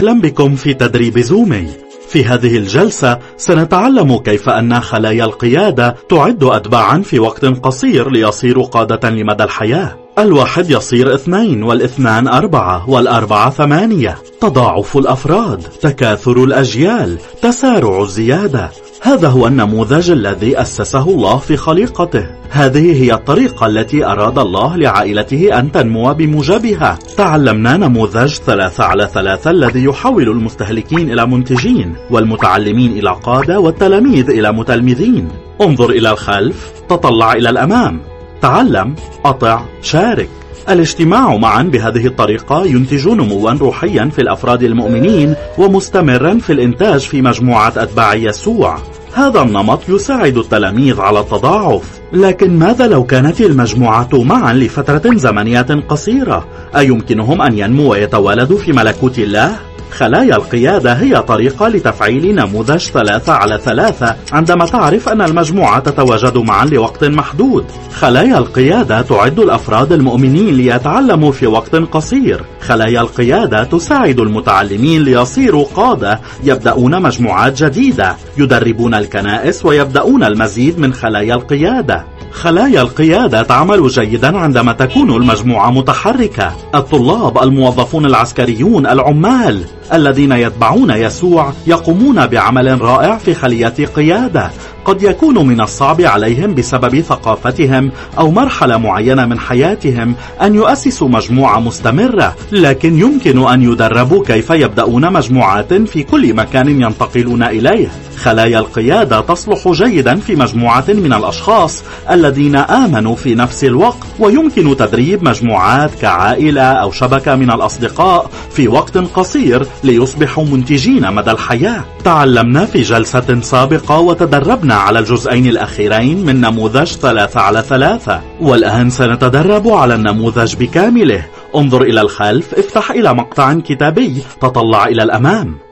أهلا بكم في تدريب زومي. في هذه الجلسة سنتعلم كيف أن خلايا القيادة تعد أتباعا في وقت قصير ليصيروا قادة لمدى الحياة. الواحد يصير اثنين والاثنان أربعة والأربعة ثمانية. تضاعف الأفراد تكاثر الأجيال تسارع الزيادة. هذا هو النموذج الذي أسسه الله في خليقته. هذه هي الطريقة التي أراد الله لعائلته أن تنمو بموجبها. تعلمنا نموذج ثلاثة على ثلاثة الذي يحول المستهلكين إلى منتجين والمتعلمين إلى قادة والتلاميذ إلى متلمذين. انظر إلى الخلف تطلع إلى الأمام. تعلم أطع شارك. الاجتماع معا بهذه الطريقة ينتج نموا روحيا في الأفراد المؤمنين ومستمرا في الإنتاج في مجموعة أتباع يسوع هذا النمط يساعد التلاميذ على التضاعف لكن ماذا لو كانت المجموعة معا لفترة زمنية قصيرة أيمكنهم أن ينمو ويتوالدوا في ملكوت الله؟ خلايا القيادة هي طريقة لتفعيل نموذج ثلاثة على ثلاثة عندما تعرف أن المجموعة تتواجد معا لوقت محدود. خلايا القيادة تعد الأفراد المؤمنين ليتعلموا في وقت قصير. خلايا القيادة تساعد المتعلمين ليصيروا قادة يبدأون مجموعات جديدة يدربون الكنائس ويبدأون المزيد من خلايا القيادة. خلايا القيادة تعمل جيدا عندما تكون المجموعة متحركة. الطلاب الموظفون العسكريون العمال الذين يتبعون يسوع يقومون بعمل رائع في خلية قيادة. قد يكون من الصعب عليهم بسبب ثقافتهم أو مرحلة معينة من حياتهم أن يؤسسوا مجموعة مستمرة لكن يمكن أن يدربوا كيف يبدأون مجموعات في كل مكان ينتقلون إليه. خلايا القيادة تصلح جيدا في مجموعة من الأشخاص الذين آمنوا في نفس الوقت ويمكن تدريب مجموعات كعائلة أو شبكة من الأصدقاء في وقت قصير ليصبحوا منتجين مدى الحياة. تعلمنا في جلسة سابقة وتدربنا على الجزئين الأخيرين من نموذج ثلاثة على ثلاثة. والآن سنتدرب على النموذج بكامله. انظر إلى الخلف افتح إلى مقطع كتابي تطلع إلى الأمام.